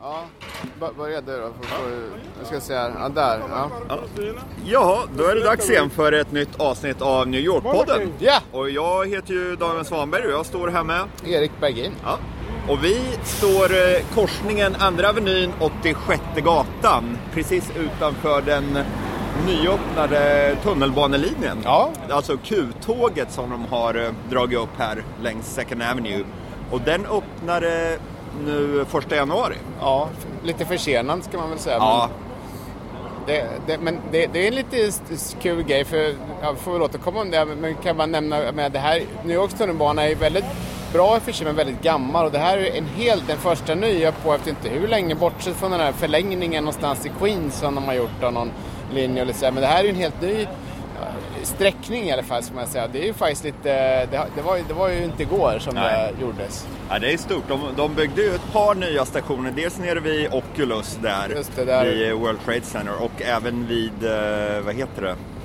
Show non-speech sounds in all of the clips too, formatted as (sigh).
Ja, börja du då. Jag ska se här. Ja, där. Ja. Ja, då är det dags igen för ett nytt avsnitt av New York-podden. Ja! Och jag heter ju Daniel Svanberg och jag står här med... Erik Bergin. Ja. Och vi står eh, korsningen Andra Avenyn 86 gatan precis utanför den nyöppnade tunnelbanelinjen. Ja. Alltså Q-tåget som de har eh, dragit upp här längs Second Avenue. Och den öppnade nu första januari. Ja, lite försenad ska man väl säga. Ja, Men, det, det, men det, det är en lite kul grej för, jag får väl återkomma om det, men kan bara nämna med det här, New Yorks tunnelbana är väldigt bra i och för sig men väldigt gammal och det här är en hel, den första nya på efter inte hur länge, bortsett från den här förlängningen någonstans i Queens som de har gjort av någon linje eller så men det här är ju en helt ny ja, sträckning i alla fall ska man säga. Det är ju faktiskt lite, det, var, det var ju inte igår som Nej. det gjordes. Ja, det är stort. De, de byggde ju ett par nya stationer. Dels nere vid Oculus där, Just det, där. vid World Trade Center och även vid, eh, vad heter det, Eh,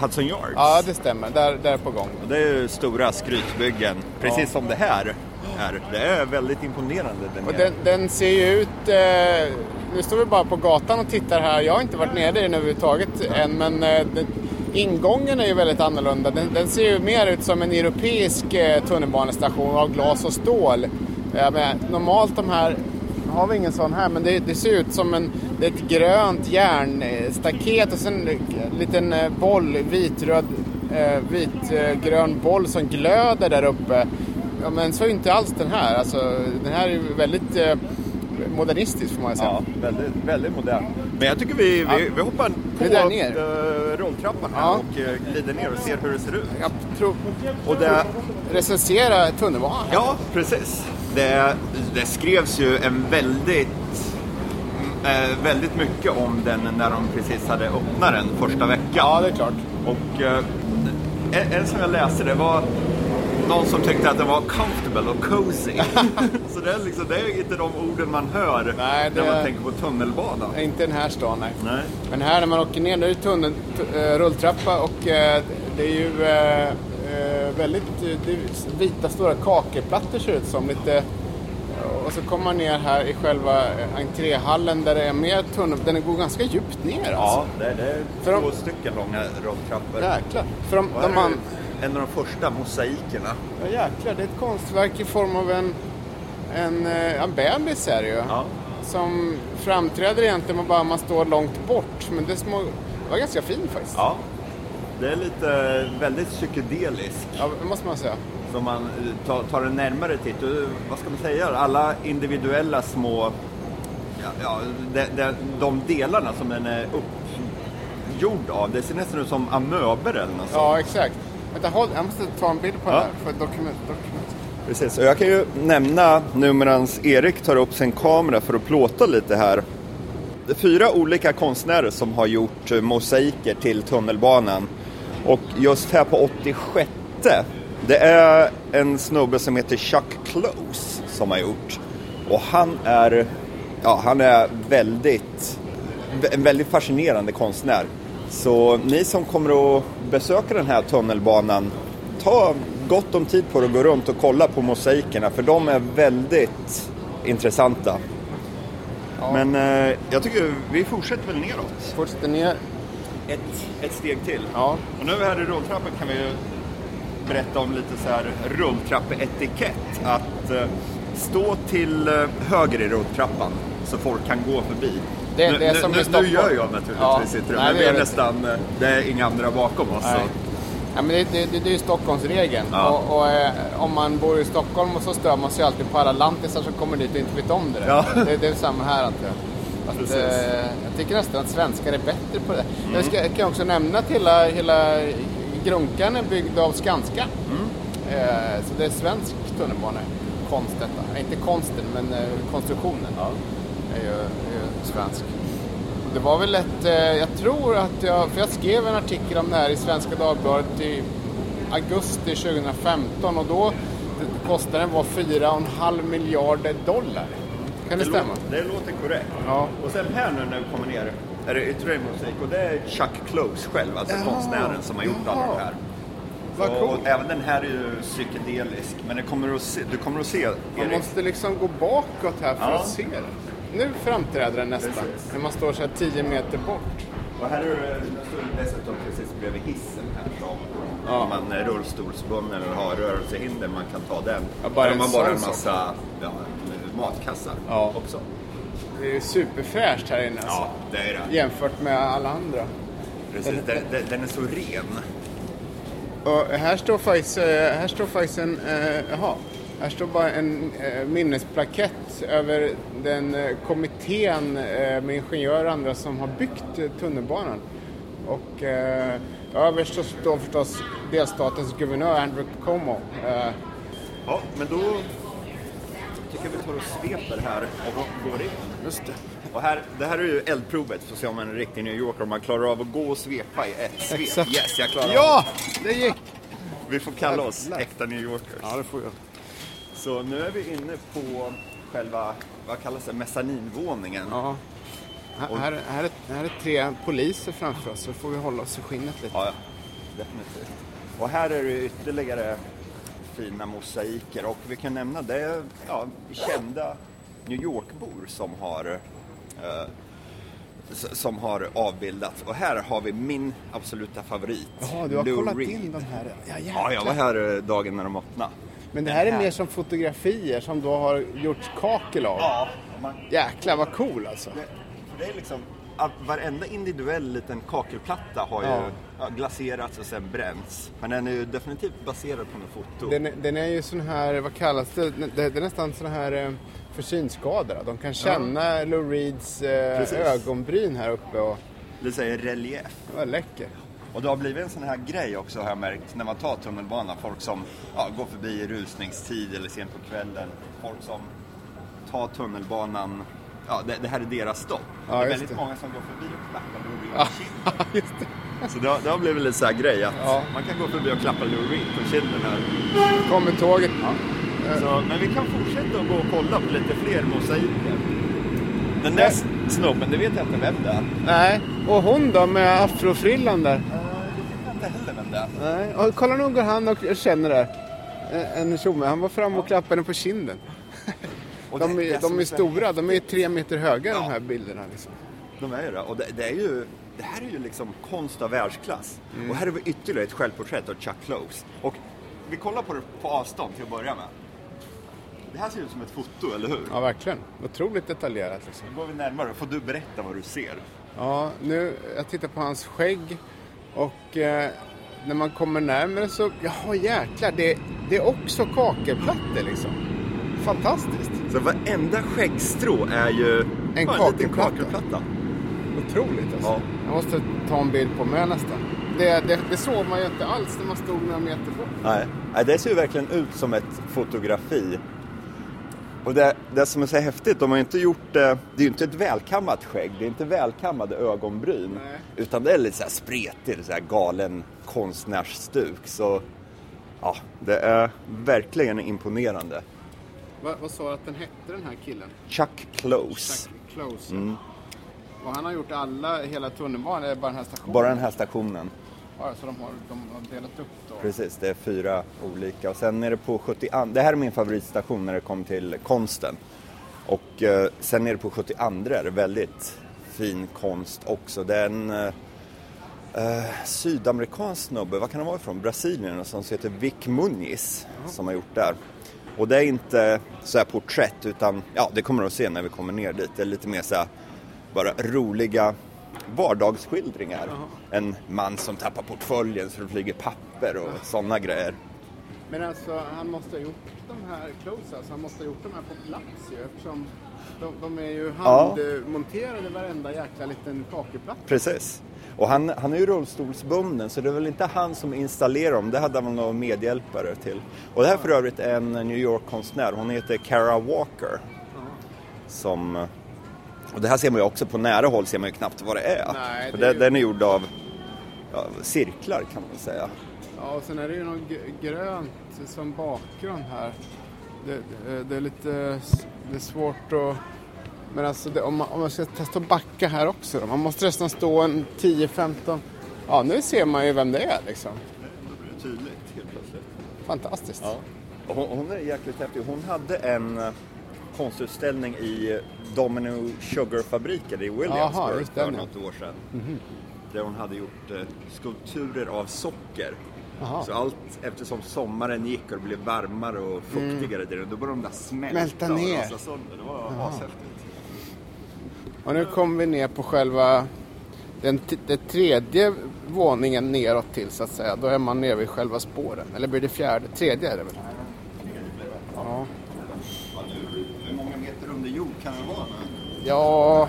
Hudson Yards. Ja, det stämmer. Där, där är på gång. Och Det är ju stora skrytbyggen, precis Ja. som det här är. Det är väldigt imponerande. Den Och den, den ser ju ut... Eh, nu står vi bara på gatan och tittar här. Jag har inte varit nere i den överhuvudtaget än, men eh, den, ingången är ju väldigt annorlunda. Den, den ser ju mer ut som en europeisk eh, tunnelbanestation av glas och stål. Ja, men, normalt de här... Har vi ingen sån här, men det, det ser ut som en, det är ett grönt järnstaket och sen en liten eh, boll, vitröd, eh, vitgrön boll som glöder där uppe. Ja, men så är inte alls den här. Alltså, den här är väldigt eh, modernistisk får man ju säga. Ja, väldigt, väldigt modern. Men jag tycker vi, vi, vi hoppar på Vi ner. eh, rulltrappan här Ja. och eh, glider ner och ser hur det ser ut. Jag tror... Och det, Recensera tunnelbanan. Ja, precis. Det, det skrevs ju en väldigt, eh, väldigt mycket om den när de precis hade öppnat den första veckan. Ja, det är klart. Och eh, en, en som jag läste det var någon som tyckte att den var comfortable och cozy. (laughs) (laughs) Så det är, liksom, det är inte de orden man hör Nej, när man tänker på tunnelbana. Inte den här stan, nej. Nej. Men här när man åker ner, då är det tunnel, eh, rulltrappa och eh, det är ju eh, väldigt eh, det är vita stora kakelplattor ser ut som. Lite, och så kommer man ner här i själva eh, entréhallen där det är mer tunnel. Den går ganska djupt ner alltså. Ja, det, det är För de- två stycken långa rulltrappor. Jäklar. För de, de man, en av de första mosaikerna. ja, jäklar, det är ett konstverk i form av en, en, eh, en bebis är det ju. Ja. Som framträder egentligen bara man står långt bort. Men det, små, det var ganska fin faktiskt. Ja. Det är lite väldigt psykedelisk. Ja, det måste man säga. Så man eh, tar, en närmare titt. Och, vad ska man säga? Alla individuella små... Ja, ja, de, de, de delarna som den är uppgjord av. Det ser nästan ut som amöber eller något. Ja, exakt. Vänta, håll, jag måste ta en bild på Ja. det här för dokument. dokument. Precis, och jag kan ju nämna nu medan Erik tar upp sin kamera för att plåta lite här. Det är fyra olika konstnärer som har gjort eh, mosaiker till tunnelbanan. Och just här på 86 det är en snubbe som heter Chuck Close som har gjort. Och han är, ja, han är väldigt, en väldigt fascinerande konstnär. Så ni som kommer att besöka den här tunnelbanan, ta gott om tid på att gå runt och kolla på mosaikerna för de är väldigt intressanta. Men eh, jag tycker vi fortsätter väl neråt. Fortsätter ner. Ett, ett steg till. Ja. Och nu här i rulltrappan kan vi ju berätta om lite så här rulltrappeetikett. Att eh, stå till eh, höger i rulltrappan så folk kan gå förbi. Det- nu, det är nu, nu, nu gör jag naturligtvis Ja. det, Nej, men vi är det nästan, eh, det är inga andra bakom oss. Ja, men det, det, det, det är ju Stockholmsregeln. Ja. Och, och eh, om man bor i Stockholm och så stör man sig alltid på alla lantisar som kommer dit och inte vet om det. Ja. Det, det är samma här antar jag. Precis. Mm. eh, jag tycker nästan att svenskar är bättre på det. Jag ska, jag kan också nämna att hela, hela Grunkan är byggd av Skanska. Mm. Eh, så det är svensk tunnelbanekonst detta. Eh, Inte konsten, men eh, konstruktionen är, ju, är ju svensk. Det var väl ett, jag tror att jag, för jag skrev en artikel om det här i Svenska Dagbladet i augusti 2015 och då kostnaden var 4,5 miljarder dollar. Kan det stämma? Låter, det låter korrekt. Ja. Och sen här nu när vi kommer ner är det ytterligare musik och det är Chuck Close själv, alltså Jaha. konstnären som har gjort alla Jaha. de här. Vad och även den här är ju psykedelisk, men det kommer att se, du kommer att se Man Erik. måste liksom gå bakåt här för Ja. att se den. Nu framträder den nästan. Precis. När man står så här 10 meter bort. Och här är det det dessutom precis bredvid hissen här som Ja. om man är rullstolsbunden eller har rörelsehinder, man kan ta den. Ja, bara Där man bara en massa ja, matkassar Ja. också. Det är ju superfräscht här inne alltså. Ja, det är det. Jämfört med alla andra. Precis, den, den, den är så ren. Och här står faktiskt, eh, här står faktiskt en, eh, jaha, här står bara en eh, minnesplakett över den eh, kommittén eh, med ingenjörer och andra som har byggt eh, tunnelbanan. Och eh, överst så står förstås delstatens guvernör Andrew Cuomo. Eh, Ja, men då tycker vi tar och sveper här och går in. just det. Och här, det här är ju eldprovet för att se om en riktig New Yorker, om man klarar av att gå och svepa i ett svep. Exakt. Yes, jag klarar. Ja, det gick! Vi får kalla oss äkta New Yorkers. Ja, det får jag. Så nu är vi inne på själva, vad kallas det, mezzaninvåningen. Ja. Här, här, här, är, här är tre poliser framför oss så får vi hålla oss i skinnet lite. Ja, ja. definitivt. Och här är det ytterligare fina mosaiker och vi kan nämna det ja, kända New York-bor som har eh, som har avbildats. Och här har vi min absoluta favorit. Jaha, du har Lou kollat Reed. in de här? Ja, Ja, jag var här eh, dagen när de öppnade. Men det Den här är mer som fotografier som då har gjorts kakel av. Ja, man, Jäklar vad cool alltså. det, det är liksom varenda individuell liten kakelplatta har ju Ja. ja, glaserats och sen bränts. Men den är ju definitivt baserad på en foto. Den, den är ju sån här, vad kallas det? Det, är nästan sån här eh, för synskadade. De kan känna Lou Reeds eh, ögonbryn här uppe och Det säger relief. det var läcker. Och det har blivit en sån här grej också har jag märkt när man tar tunnelbanan. Folk som ja, går förbi i rusningstid eller sent på kvällen. Folk som tar tunnelbanan. Ja, det, det här är deras stopp. Ja, det är väldigt det. många som går förbi och klappar Lou Reed Ja, (laughs) på kinden. Så det har, det har blivit lite så här grej att Ja. man kan gå förbi och klappa Lou Reed på kinden här. Kommer tåget. Så, men vi kan fortsätta att gå och kolla på lite fler mosaiker. Den där snubben, det vet jag inte vem det är. Nej, och hon då med afrofrillan där? Uh, det vet jag inte heller vem det är. Nej, och kolla nu går han och känner det. Eh, En tjomme, han var fram och klappade på kinden. Och De det- är, de är stora, de är tre meter höga Ja. de här bilderna. Liksom. De är ju det. Och det, det, är ju, det här är ju liksom konst av världsklass. Mm. Och här är vi ytterligare ett självporträtt av Chuck Close. Och vi kollar på det på avstånd till att börja med. Det här ser ut som ett foto, eller hur? Ja, verkligen. Otroligt detaljerat. Liksom. Nu går vi närmare, får du berätta vad du ser. Ja, nu, jag tittar på hans skägg och eh, när man kommer närmare så, jaha jäklar, det, det är också kakelplattor liksom. Fantastiskt. Så varenda skäggstrå är ju En ja, liten kakelplatta. Otroligt alltså. Ja. Jag måste ta en bild på mig nästan. Det, det, det såg man ju inte alls när man stod några meter bort. Nej. Nej, det ser ju verkligen ut som ett fotografi. Och det, det som är så häftigt, de har inte gjort det, det är ju inte ett välkammat skägg, det är inte välkammade ögonbryn. Nej. Utan det är lite så här spretigt, så här galen konstnärsstuk. Så ja, det är verkligen imponerande. Va, vad sa du att den hette den här killen? Chuck Close. Jack Close. Mm. Och han har gjort alla, hela tunnelbanan, eller bara den här stationen? Bara den här stationen. Ja, så de har, de har delat upp då? Precis, det är fyra olika. Och sen är det på 72, det här är min favoritstation när det kommer till konsten. Och eh, sen är det på 72 är det väldigt fin konst också. Det är en eh, eh, sydamerikansk snubbe, vad kan han vara ifrån? Brasilien, som heter Vic Muniz som har gjort det här. Och det är inte så här porträtt utan, ja det kommer du att se när vi kommer ner dit. Det är lite mer så här, bara roliga vardagsskildringar. En man som tappar portföljen så det flyger papper och sådana grejer. Men alltså, han måste ha gjort de här close han måste ha gjort de här på plats ju eftersom de, de är ju Ja. handmonterade varenda jäkla liten kakelplatta. Precis. Och han, han är ju rullstolsbunden så det är väl inte han som installerar dem, det hade han någon medhjälpare till. Och det här är för övrigt en New York-konstnär, hon heter Kara Walker. Som, och det här ser man ju också på nära håll, ser man ju knappt vad det är. Nej, för det är ju- Den är gjord av ja, cirklar kan man säga. Ja, och sen är det ju något grönt som bakgrund här. det, det, det är lite det är svårt att... Men alltså det, om, man, om man ska testa att backa här också då. Man måste nästan stå en 10-15... Ja, nu ser man ju vem det är liksom. Det blir tydligt helt plötsligt. Fantastiskt. Ja. Och Hon, hon är jäkligt häftig. Hon hade en eh, konstutställning i Domino Sugar-fabriken i Williamsburg just för något år sedan. Där hon hade gjort eh, skulpturer av socker. Jaha. Så allt eftersom sommaren gick och det blev varmare och fuktigare där då började de där smälta, Smälta och ner. rasa sönder. Det var ashäftigt. Och nu kommer vi ner på själva den, den tredje våningen neråt till så att säga. Då är man nere vid själva spåren. Eller blir det fjärde? Tredje är det väl? Ja. Hur många meter under jord kan det vara? Ja,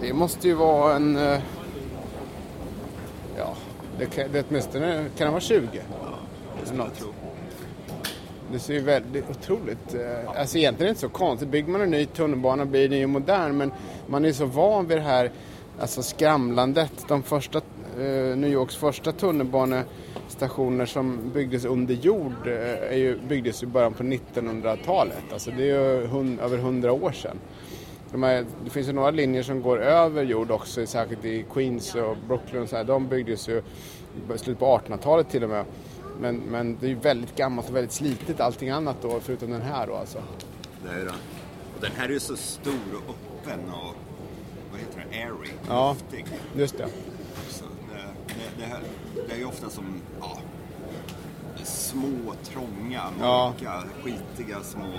det måste ju vara en... eh, Ja, det kan, det åtminstone kan det vara 20. Det skulle jag tro. Det ser ju väldigt otroligt... eh, Alltså egentligen är det inte så konstigt. Bygger man en ny tunnelbana blir den ju modern men man är så van vid det här alltså skramlandet. De första, eh, New Yorks första tunnelbanestationer som byggdes under jord eh, är ju, byggdes i början på 1900-talet. Alltså det är ju hund, över 100 år sedan. De här, det finns ju några linjer som går över jord också, särskilt i Queens och Brooklyn och så här. De byggdes ju i slutet på 1800-talet till och med. Men, men det är ju väldigt gammalt och väldigt slitet allting annat då, förutom den här då alltså. Det är. Och den här är ju så stor och öppen och vad heter det? Airy. Ja. Luftig. Just det. Så det, det, det, här, det är ju ofta som ja, små, trånga, Ja. mörka, skitiga små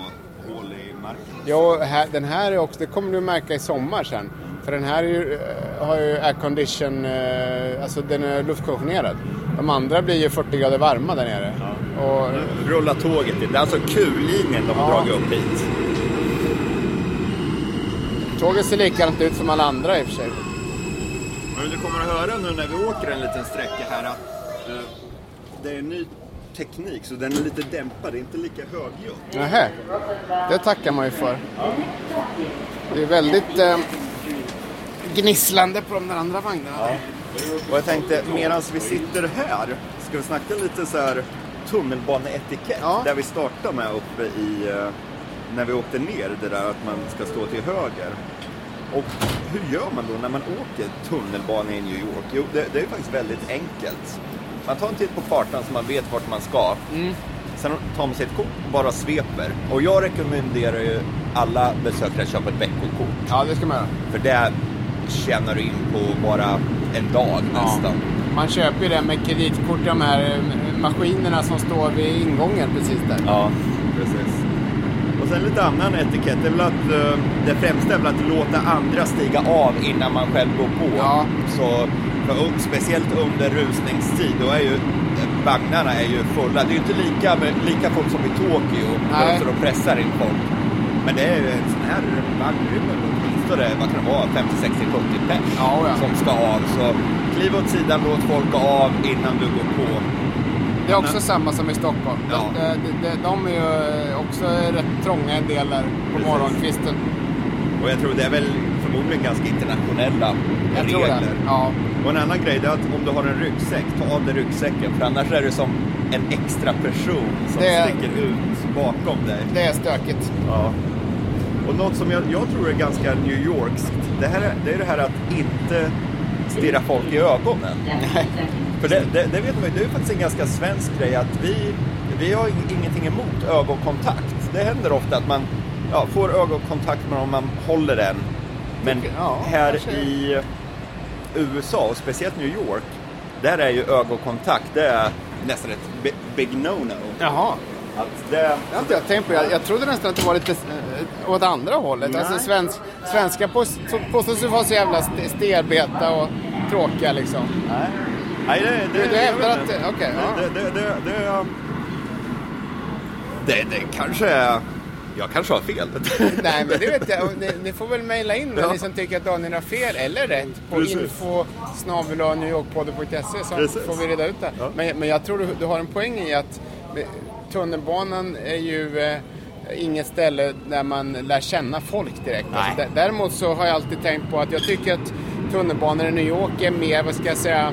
hål i marken. Ja, här, den här är också, det kommer du märka i sommar sen. För den här är ju, eh, har ju aircondition, eh, alltså den är luftkonditionerad. De andra blir ju 40 grader varma där nere. Och, Rulla tåget in. Det är alltså Q-linjen de har Ja. dragit upp hit. tåget ser likadant ut som alla andra i och för sig. Men du kommer att höra nu när vi åker en liten sträcka här att eh, det är ny teknik så den är lite dämpad, det är inte lika högljutt. Nähä, det tackar man ju för. Det är väldigt eh, gnisslande på de där andra vagnarna. Och jag tänkte, medan vi sitter här, ska vi snacka lite så här tunnelbaneetikett? Ja. Där vi startade med uppe i, eh, när vi åkte ner, det där att man ska stå till höger. Och hur gör man då när man åker tunnelbana i New York? Jo, det, det är faktiskt väldigt enkelt. Man tar en titt på kartan så man vet vart man ska. Sen tar man sitt kort och bara sveper. Och jag rekommenderar ju alla besökare att köpa ett veckokort. Ja, det ska man göra. För det tjänar du in på bara en dag nästan. Man köper ju det med kreditkort de här eh, maskinerna som står vid ingången precis där. Ja, precis. Och sen lite annan etikett, det är väl att eh, det främsta är väl att låta andra stiga av innan man själv går på. Ja. Så, speciellt under rusningstid, då är ju vagnarna är ju fulla. Det är ju inte lika, lika folk som i Tokyo, Nej. så de pressar in folk. Men det är ju en sån här vagn, det vad kan det vara, 50, 60, 70 pers Ja, ja. som ska av. Så kliv åt sidan, låt folk gå av innan du går på. Det är också samma som i Stockholm. Ja. De, de, de, de är ju eh, också rätt trånga en del där på Precis. morgonkvisten. Och jag tror det är väl förmodligen ganska internationella Jag tror regler. det. Ja. Och en annan grej är att om du har en ryggsäck, ta av dig ryggsäcken. För annars är det som en extra person som Det- sticker ut bakom dig. Det är stökigt. Ja. Och något som jag, jag tror är ganska New Yorkskt, det, här är, det är det här att inte stirra folk i ögonen. (laughs) För det, det, det vet man ju, det är faktiskt en ganska svensk grej att vi, vi har ing- ingenting emot ögonkontakt. Det händer ofta att man ja, får ögonkontakt med om man håller den. Men ja, här kanske. i USA och speciellt New York, där är ju ögonkontakt, det är nästan ett bi- big no-no. Jaha. Att det, Det har inte jag tänkt på. Jag, jag trodde nästan att det var lite eh, åt andra hållet. Nej. Alltså svensk, svenska pås- så- påstås ju vara så jävla st- stelbenta och tråkiga liksom. Nej. Nej, det, det, Du- du hävdar att okej, ja. det, det, det, det, det, det kanske är... Jag kanske har fel. (laughs) Nej, men det vet jag. Ni, ni får väl mejla in Ja. ni som tycker att Daniel har fel eller rätt på Precis. info newyorkpodden.se så Precis. får vi reda ut det. Ja. Men, men jag tror du, du har en poäng i att tunnelbanan är ju eh, inget ställe där man lär känna folk direkt. Alltså, dä- däremot så har jag alltid tänkt på att jag tycker att tunnelbanor i New York är mer, vad ska jag säga,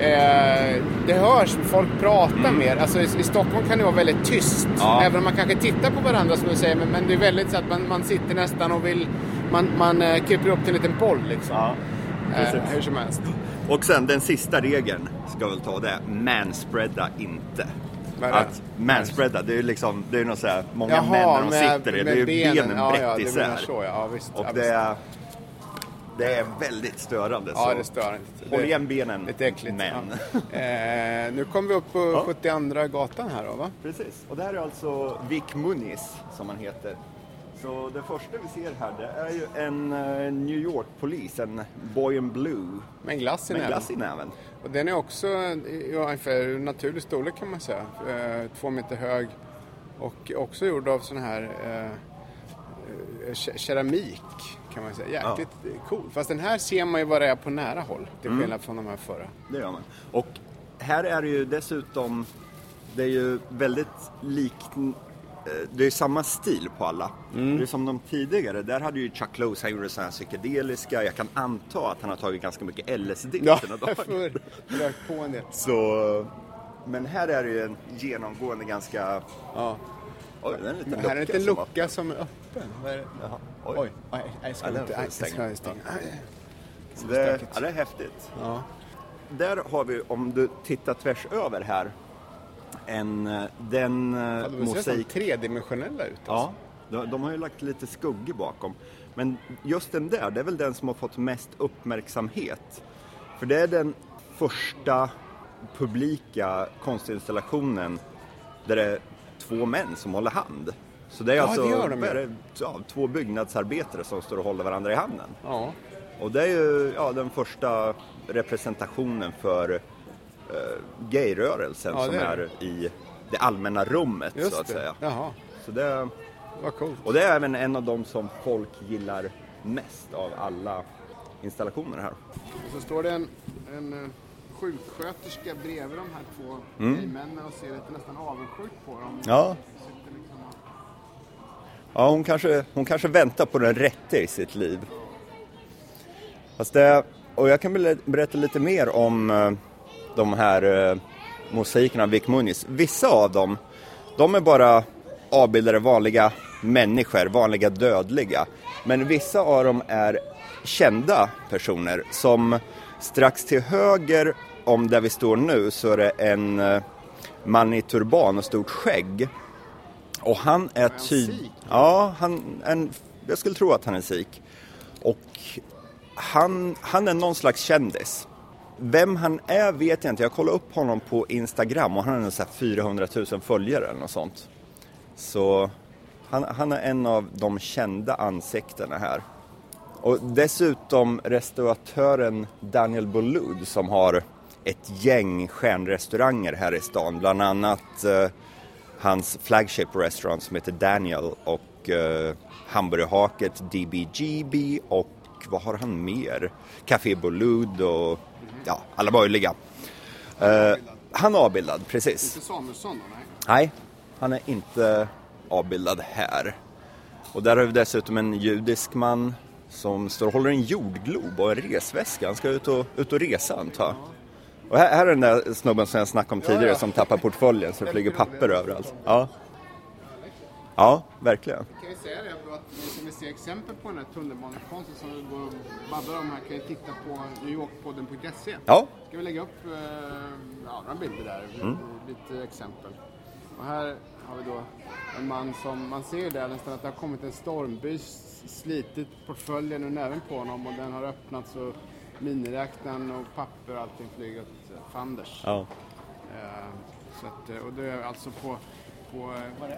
Eh, det hörs, folk pratar mer. Alltså i, i Stockholm kan det vara väldigt tyst. Ja. Även om man kanske tittar på varandra som du säger. Men, men det är väldigt så att man, man sitter nästan och vill... Man, man eh, kryper upp till en liten boll liksom. Ja, eh, hur som helst. Och sen den sista regeln, ska väl ta det, manspreada inte. Vad är det? Att manspreada, det är ju liksom, det är något så här, många Jaha, män när de med- sitter i, det är ju benen. benen, Ja, ja, isär. så, ja. Visst. Och Ja, det är, det är väldigt störande. Ja, så. det stör inte. Håll igen benen, Lite äckligt. män. Ja. Eh, nu kommer vi upp på Ja. 72 gatan här då, va? Precis, och det här är alltså Vic Muniz som han heter. Så det första vi ser här det är ju en eh, New York-polis, en Boy in Blue Med en glass i näven. Och den är också i ungefär naturlig storlek kan man säga. Eh, två meter hög. Och också gjord av sån här eh, eh, ke- keramik kan man säga. Jäkligt cool. Fast den här ser man ju vad det är på nära håll. Till Mm. skillnad från de här förra. Det gör man. Och här är det ju dessutom, det är ju väldigt likt, det är samma stil på alla. Mm. Det är som de tidigare, där hade ju Chuck Close, han gjorde så här psykedeliska, jag kan anta att han har tagit ganska mycket LSD Ja, sina dagar. rökt på en del. Så, men här är det ju en genomgående ganska, Ja. oj det är en liten Men här är en lucka som är öppen. Vad är det? Jaha, oj. Oj, nej, jag ska Ja, inte. jag ska stänga. Så det, ja, det är häftigt. Ja. Där har vi, om du tittar tvärs över här, en, eh, den eh, Ja, de mosaik tredimensionella ut. Alltså. Ja, de, de har ju lagt lite skuggor bakom. Men just den där, det är väl den som har fått mest uppmärksamhet. För det är den första publika konstinstallationen där det är två män som håller hand. Så det är Ja, alltså det gör de är ja, två byggnadsarbetare som står och håller varandra i handen. Ja. Och det är ju ja, den första representationen för gayrörelsen Ja, som det är är i det allmänna rummet Just så att det. säga. Jaha, Så det, vad coolt. och det är även en av de som folk gillar mest av alla installationer här. Och så står det en, en eh, sjuksköterska bredvid de här två Mm. gaymännen och ser lite nästan avundsjukt på dem. Ja. Liksom och- Ja, hon kanske, hon kanske väntar på den rätte i sitt liv. Fast det, och jag kan berätta lite mer om eh, de här eh, mosaikerna av Vic Muniz. Vissa av dem, de är bara avbildade vanliga människor, vanliga dödliga. Men vissa av dem är kända personer som strax till höger om där vi står nu så är det en eh, man i turban och stort skägg. Och han är han tyd... sikh? Ja, han, en, jag skulle tro att han är sik. Och han, han är någon slags kändis. Vem han är vet jag inte. Jag kollade upp honom på Instagram och han har så 400 000 följare eller något sånt. Så han, han är en av de kända ansiktena här. Och dessutom restauratören Daniel Boulud som har ett gäng stjärnrestauranger här i stan. Bland annat eh, hans flagship restaurant som heter Daniel och eh, hamburgerhaket DBGB och vad har han mer? Café Boulud och ja, alla möjliga. Eh, han är avbildad, precis. Inte Samuelsson då, nej. Nej, han är inte avbildad här. Och där har vi dessutom en judisk man som står och håller en jordglob och en resväska. Han ska ut och, ut och resa antar jag. Och här, här är den där snubben som jag snackade om tidigare ja. som tappar portföljen så det flyger papper överallt. Ja, ja verkligen. Kan vi säga det ni som vill se exempel på den här tunnelbanekonsten som vi går och babblar om här kan ju titta på newyorkpodden.se. Ja, Ska vi lägga upp eh, ja, några bilder där, Mm. lite exempel. Och här har vi då en man som, man ser ju där nästan att det har kommit en stormbyst, slitit portföljen ur näven på honom och den har öppnats och miniräknaren och papper och allting flyger åt fanders. ja. Eh, så att, eh, och det är alltså på, på eh, vad är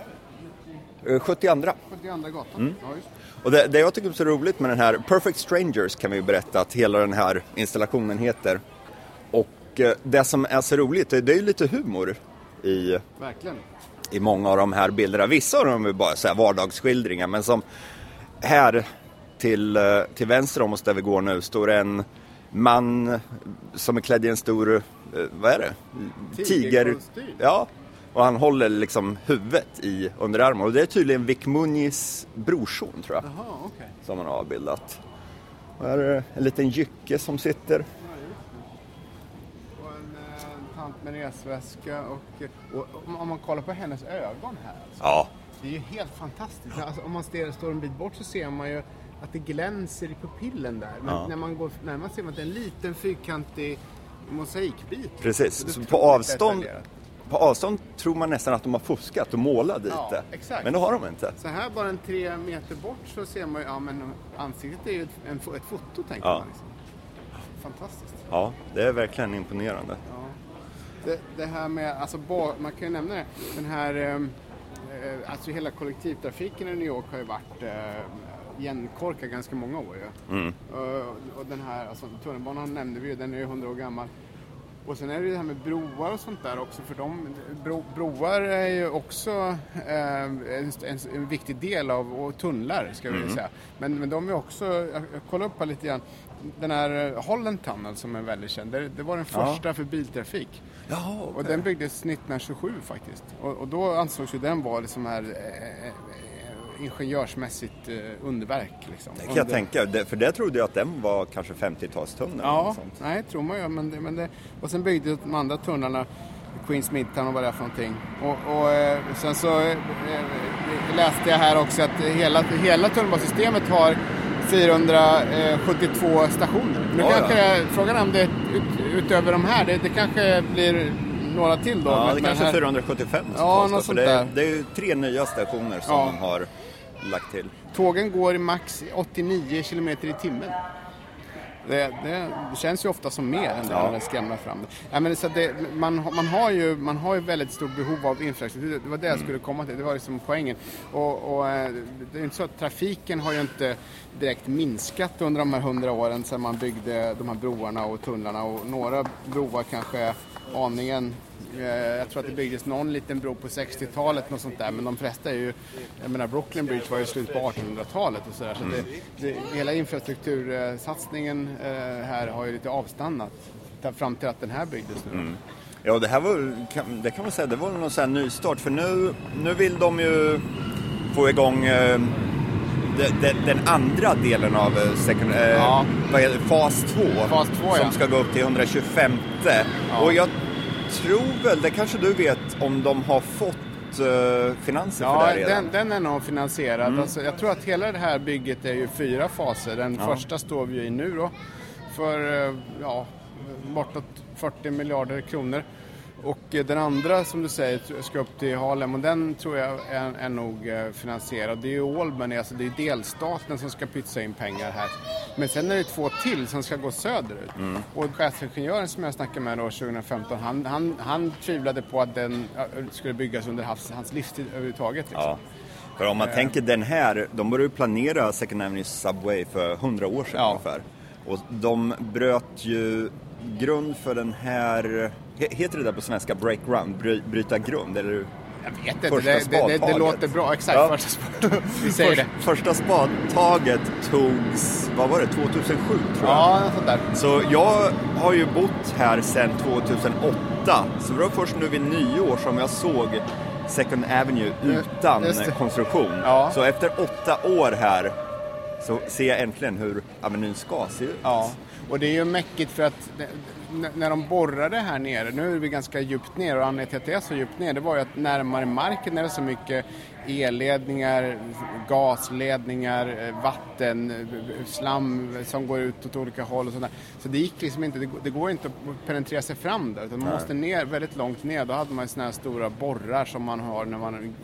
det? Eh, 72. 72 gatan? Mm. Ja, just. Och det, det jag tycker är så roligt med den här Perfect Strangers kan vi berätta att hela den här installationen heter. Och eh, det som är så roligt, det, det är ju lite humor i Verkligen. i många av de här bilderna. Vissa av dem är bara så här vardagsskildringar men som här till, till vänster om oss där vi går nu står en man som är klädd i en stor, vad är det? Tigerkostym. Ja, och han håller liksom huvudet i underarmen och det är tydligen Vic Muniz brorson tror jag Jaha, okej. som han har avbildat. Och här är det en liten jycke som sitter. Och en med resväska och, och om man kollar på hennes ögon här. Alltså, Ja, det är ju helt fantastiskt. Alltså, om man står står en bit bort så ser man ju att det glänser i pupillen där. Men Ja. när man går närmare ser man att det är en liten fyrkantig mosaikbit. precis. Så på avstånd. På avstånd tror man nästan att de har fuskat och målat dit Ja, det. exakt. Men det har de inte. Så här bara en tre meter bort så ser man ju, ja men ansiktet är ju ett, en, ett foto tänker Ja. man. Liksom. Fantastiskt. Ja, det är verkligen imponerande. Ja. Det, det här med, alltså man kan ju nämna det, den här, ehm, eh, alltså hela kollektivtrafiken i New York har ju varit eh, igenkorkad ganska många år ju. Mm. Och, och den här, alltså tunnelbanan nämnde vi ju, den är ju 100 år gammal. Och sen är det det här med broar och sånt där också för de, bro, broar är ju också eh, en, en, viktig del av, och tunnlar ska vi säga. Men, men de är också, jag, jag kollade upp här lite grann, den här eh, Holland Tunnel som är väldigt känd, det, det var den Ja. första för biltrafik. Jaha, Och den byggdes 1927 faktiskt. Och, och då ansågs ju den vara liksom här eh, eh, ingenjörsmässigt eh, underverk. Liksom. Det kan jag tänka, för det trodde jag att den var kanske 50-talstunneln. eller Ja, något sånt. nej tror man ju. Men det, men det, och sen byggdes de andra tunnlarna, Queens Midtown och vad det är för någonting. Och, och eh, sen så eh, eh, läste jag här också att hela, hela tunnelbanesystemet har 472 stationer. Nu Ja, kanske ja. frågan är om det ut, utöver de här, det, det kanske blir några till då. Ja, det kanske är här- 475 Ja, något sånt det, är- där. det är ju tre nya stationer som Ja. de har lagt till. Tågen går i max 89 kilometer i timmen. Det, det känns ju ofta som mer än det Ja. när det fram. Ja, men så det man, har- man, har ju, man har ju väldigt stort behov av infrastruktur. Det var det jag skulle komma till. Det var liksom poängen. Och, och, eh, det är inte så att trafiken har ju inte direkt minskat under de här hundra åren sedan man byggde de här broarna och tunnlarna. Och några broar kanske aningen Jag tror att det byggdes någon liten bro på 60-talet, något sånt där. Men de flesta är ju, jag menar Brooklyn Bridge var ju slut på 1800-talet och sådär. Så det, det, hela infrastruktursatsningen eh, här har ju lite avstannat. ta- Fram till att den här byggdes nu. Mm. Ja, det här var, det kan man säga, det var någon sån här nystart. För nu, nu vill de ju få igång eh, de, de, den andra delen av eh, second, eh, Ja. fas 2. Fas två, Som ja. ska gå upp till 125. Och jag tror väl, det kanske du vet, om de har fått eh, finanser för det Ja, redan? den, den är nog finansierad. Alltså, jag tror att hela det här bygget är ju fyra faser. Den första står vi i nu då. För eh, ja, bortåt 40 miljarder kronor. Och eh, den andra som du säger ska upp till Harlem och den tror jag är, är nog eh, finansierad. Det är ju Albany, alltså det är delstaten som ska pytsa in pengar här. Men sen är det två till som ska gå söderut. Och chefsingenjören som jag snackade med då 2015, han, han, han tvivlade på att den skulle byggas under hans, hans livstid överhuvudtaget. Liksom. Ja. För om man tänker den här, de började ju planera Second Avenue Subway för 100 år sedan Ja. ungefär. Och de bröt ju grund för den här, heter det där på svenska, break ground, bry, bryta grund? Eller? Jag vet inte, Första det, det, det, det låter bra. Exakt, Ja. första spadtaget. Vi säger det. Första spadtaget togs, vad var det, 2007 tror jag. Ja, sånt där. Så jag har ju bott här sedan 2008. Så det var först nu vid nyår som jag såg Second Avenue utan konstruktion. Ja. Så efter åtta år här så ser jag äntligen hur Avenyn ska se ut. Ja, och det är ju mäckigt för att när de borrade här nere, nu är vi ganska djupt ner och anledningen till att det är så djupt ner, det var ju att närmare marken är det så mycket elledningar, gasledningar, eh, vatten, eh, slam som går ut åt olika håll och sådär. Så det gick liksom inte, det, går- inte att penetrera sig fram där utan man måste ner väldigt långt ner. Då hade man ju sådana här stora borrar som man har när man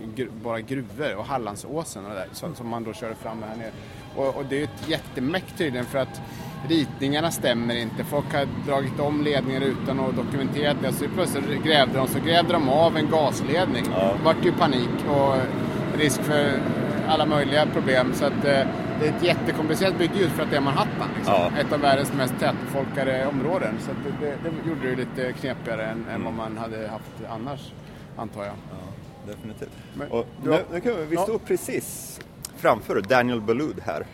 borrar gruvor och Hallandsåsen och det där, som man då körde fram här nere. Och, och det är ju ett jättemäck tydligen för att ritningarna stämmer inte. Folk har dragit om ledningar utan att dokumentera det. Så plötsligt grävde de, så grävde de av en gasledning. Ja. Det vart ju panik och risk för alla möjliga problem. Så att eh, det är ett jättekomplicerat bygge just för att det är Manhattan. Liksom. Ja. Ett av världens mest tätbefolkade områden. Så det, det, det gjorde det lite knepigare än, än vad man hade haft annars, antar jag. Definitivt. Men och nu, nu kan vi, vi Ja. står precis framför Daniel Balud här.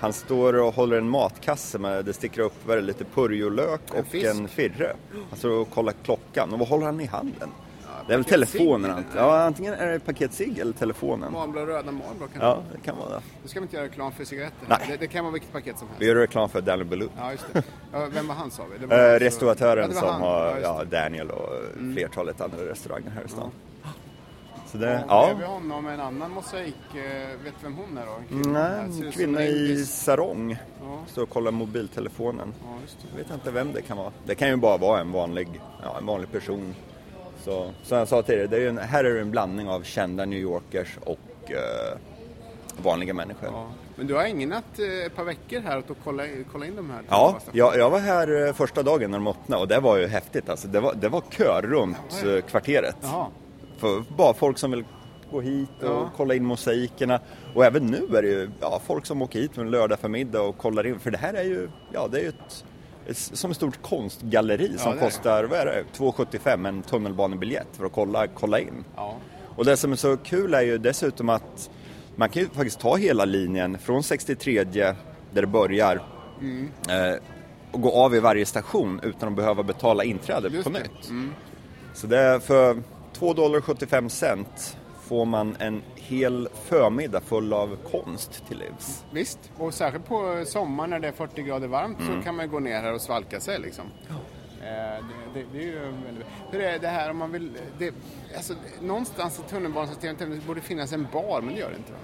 Han står och håller en matkasse med, det sticker upp väldigt lite purjolök En och fisk. en firre. Han står och kollar klockan. Och vad håller han i handen? Ja, Det är väl telefonen. eller? Ja, antingen är det paket cigg eller telefonen. Marlboro, röda Marlboro kan Ja, det kan vara det. Nu ska vi inte göra reklam för cigaretter. Nej. Det, det kan vara vilket paket som helst. Vi gör reklam för Daniel Baloo. Ja, just det. Ja, vem var han sa vi? Det var Eh, alltså- restauratören Ja, det som har Ja, ja, det. Mm. Daniel och flertalet andra restauranger här i stan. Så det, Ja, ja. bredvid honom en annan mosaik. eh, Vet vem hon är då? En Nej, en kvinna i sarong. Ja. Står och kollar mobiltelefonen. Ja. Jag vet inte vem det kan vara. Det kan ju bara vara en vanlig, ja, en vanlig person. Så, som jag sa tidigare, det är en, här är det en blandning av kända New Yorkers och eh, vanliga människor. Ja, Ja. Men du har ägnat eh, ett par veckor här åt att kolla, kolla in de här? jag, jag var här eh, första dagen när de öppnade och det var ju häftigt. Alltså, det, var, det var kö runt eh, kvarteret. Jaha. För bara folk som vill gå hit och Ja. kolla in mosaikerna. Och även nu är det ju ja, folk som åker hit en lördag förmiddag och kollar in. För det här är ju, ja det är ju ett, ett, som ett stort konstgalleri som kostar, vad är det, 2,75 en tunnelbanebiljett för att kolla, kolla in. Och det som är så kul är ju dessutom att man kan ju faktiskt ta hela linjen från 63 där det börjar Mm. eh, och gå av i varje station utan att behöva betala inträde Just på nytt. Mm. Så det är för 2 dollar 75 cent får man en hel förmiddag full av konst till livs. Visst, och särskilt på sommaren när det är 40 grader varmt Mm. så kan man gå ner här och svalka sig liksom. Eh, Det, det, det är ju väldigt... Hur är det här om man vill... Det, alltså, någonstans i tunnelbanesystemet det borde finnas en bar, men det gör det inte va?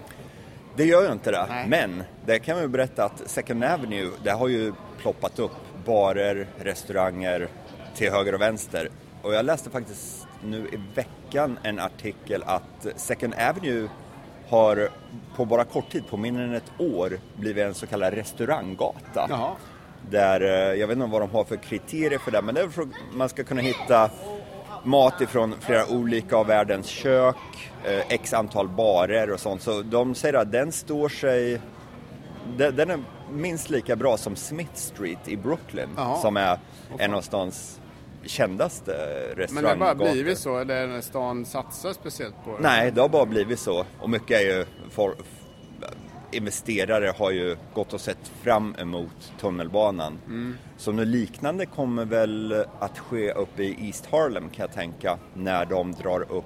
Det gör ju inte det, Nej. men det kan vi berätta att Second Avenue, det har ju ploppat upp barer, restauranger till höger och vänster. Och jag läste faktiskt nu i veckan en artikel att Second Avenue har på bara kort tid, på mindre än ett år, blivit en så kallad restauranggata. Jaha. Där, eh, jag vet inte vad de har för kriterier för det, men det är för att man ska kunna hitta mat ifrån flera olika av världens kök, eh, x antal barer och sånt. Så de säger att den står sig, den, den är minst lika bra som Smith Street i Brooklyn, Jaha. som är en av stans kändaste Men det har bara blivit så, eller när stan satsar speciellt på det? Nej, det har bara blivit så. Och mycket är ju... For, investerare har ju gått och sett fram emot tunnelbanan. Mm. Så något liknande kommer väl att ske uppe i East Harlem kan jag tänka, när de drar upp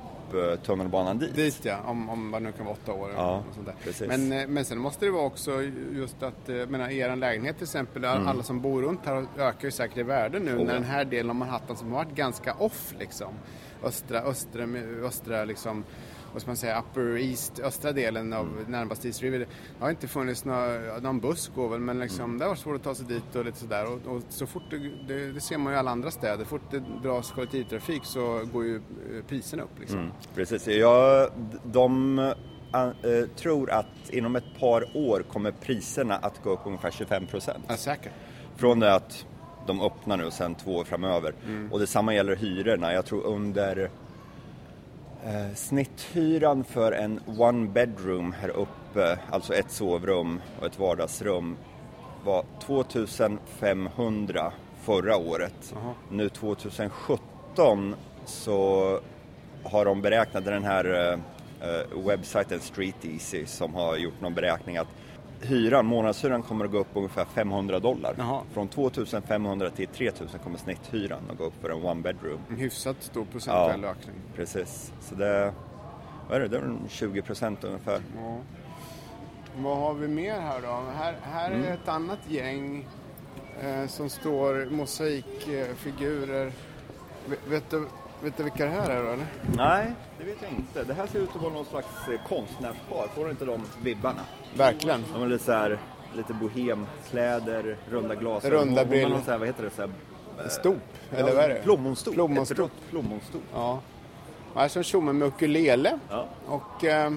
tunnelbanan dit. Dit ja, om, om vad nu kan vara åtta år. Ja, sånt. Men, eh, men sen måste det vara också just att, eh, jag menar er lägenhet till exempel, alla som bor runt här ökar ju säkert i värde nu Mm. Oh, när den här delen av Manhattan som har varit ganska off liksom. Östra, östra, östra liksom, vad ska man säga, upper east, östra delen av Mm. närmast East River. Det har inte funnits några, någon buss går väl, men liksom, Mm. det har varit svårt att ta sig dit och lite sådär. Och, och så fort det, det, det ser man ju i alla andra städer, fort det dras kollektivtrafik så går ju eh, priserna upp liksom. Mm, precis. Jag, de eh, tror att inom ett par år kommer priserna att gå upp ungefär 25 procent. Ja, säkert. Från det att de öppnar nu sen två år framöver. Och detsamma gäller hyrorna. Jag tror under eh, snitthyran för en one bedroom här uppe, alltså ett sovrum och ett vardagsrum, var 2500 förra året. Jaha. Nu 2017 så har de beräknat den här eh, eh, webbsajten Street Easy som har gjort någon beräkning att hyran, månadshyran kommer att gå upp ungefär 500 dollar. Jaha. Från 2500 till 3000 kommer snitthyran att gå upp för en one bedroom. En hyfsat stor procentuell Ja. ökning. Precis, så det, vad är det, det är väl 20 procent ungefär. Ja. Vad har vi mer här då? Här, här Mm. är ett annat gäng eh, som står mosaikfigurer. Vet, vet, du, vet du vilka det här är då eller? Nej, det vet jag inte. Det här ser ut att vara någon slags eh, konstnärspar. Får du inte de vibbarna? Verkligen. De är lite så här, lite bohemkläder, runda glasögon. Runda brillor. vad heter det? Så här, Stop, eller vad är det? Plommonstop. Plommonstop. Ett rött plommonstop. Ja. Här är en tjomme med ukulele. Ja. Och eh,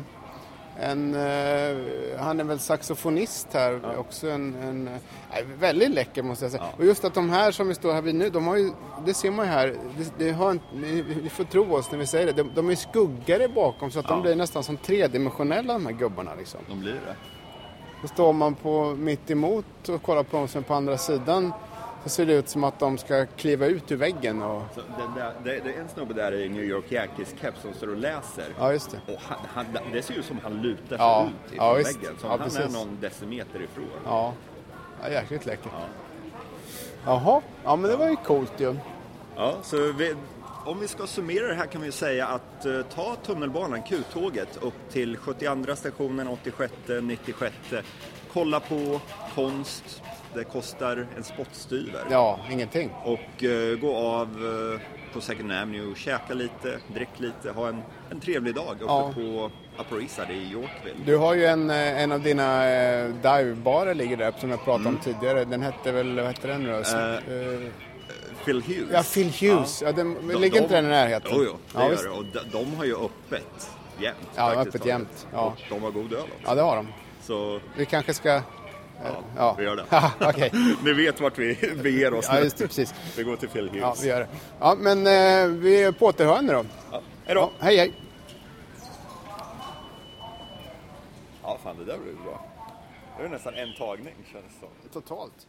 en, eh, han är väl saxofonist här. Också en, en eh, väldigt läcker måste jag säga. Ja. Och just att de här som vi står här vid nu, de har ju, det ser man ju här. Det, det har, inte- ni, får tro oss när vi säger det. De, de är skuggare bakom så att de Ja. blir nästan som tredimensionella de här gubbarna liksom. De blir det. Då står man på mitt emot och kollar på dem som är på andra sidan. Så ser det ut som att de ska kliva ut ur väggen och... Så det, det, det, det är en snubbe där i New York Yankees keps som står och läser. Ja, just det. Och han, han, det ser ut som han lutar sig Ja, ut ja, ifrån visst. väggen. Som Ja, han är någon decimeter ifrån. Ja, ja jäkligt läckert. Ja. Jaha, ja men det var ju coolt ju. Ja, så vi, om vi ska summera det här kan vi säga att uh, ta tunnelbanan, Q-tåget, upp till 72 stationen, 86, 96. Kolla på konst, det kostar en spottstyver. Ja, ingenting. Och uh, gå av uh, på Second Avenue, käka lite, drick lite, ha en, en trevlig dag uppe ja. på Upper i Yorkville. Du har ju en, en av dina eh, divebarer ligger där som jag pratade mm. om tidigare. Den hette väl, vad hette den nu då? Phil Hughes. Ja, Phil Hughes. Ja. ja den, de, ligger de, inte den i närheten? Jo, jo, det ja, gör det. Och de, de, har ju öppet jämt. Ja, öppet jämt. Ja. Och de har god öl också. Ja, det har de. Så... Vi kanske ska... Ja, ja. vi gör det. (laughs) okay. Ni vet vart vi beger oss ja, just det, precis. Vi går till Phil Hughes. Ja, vi gör det. Ja, men eh, vi är på återhörande då. Ja. Hej då. Ja, hej, hej. Ja, fan det där blev bra. Det var nästan en tagning känns det som. Totalt.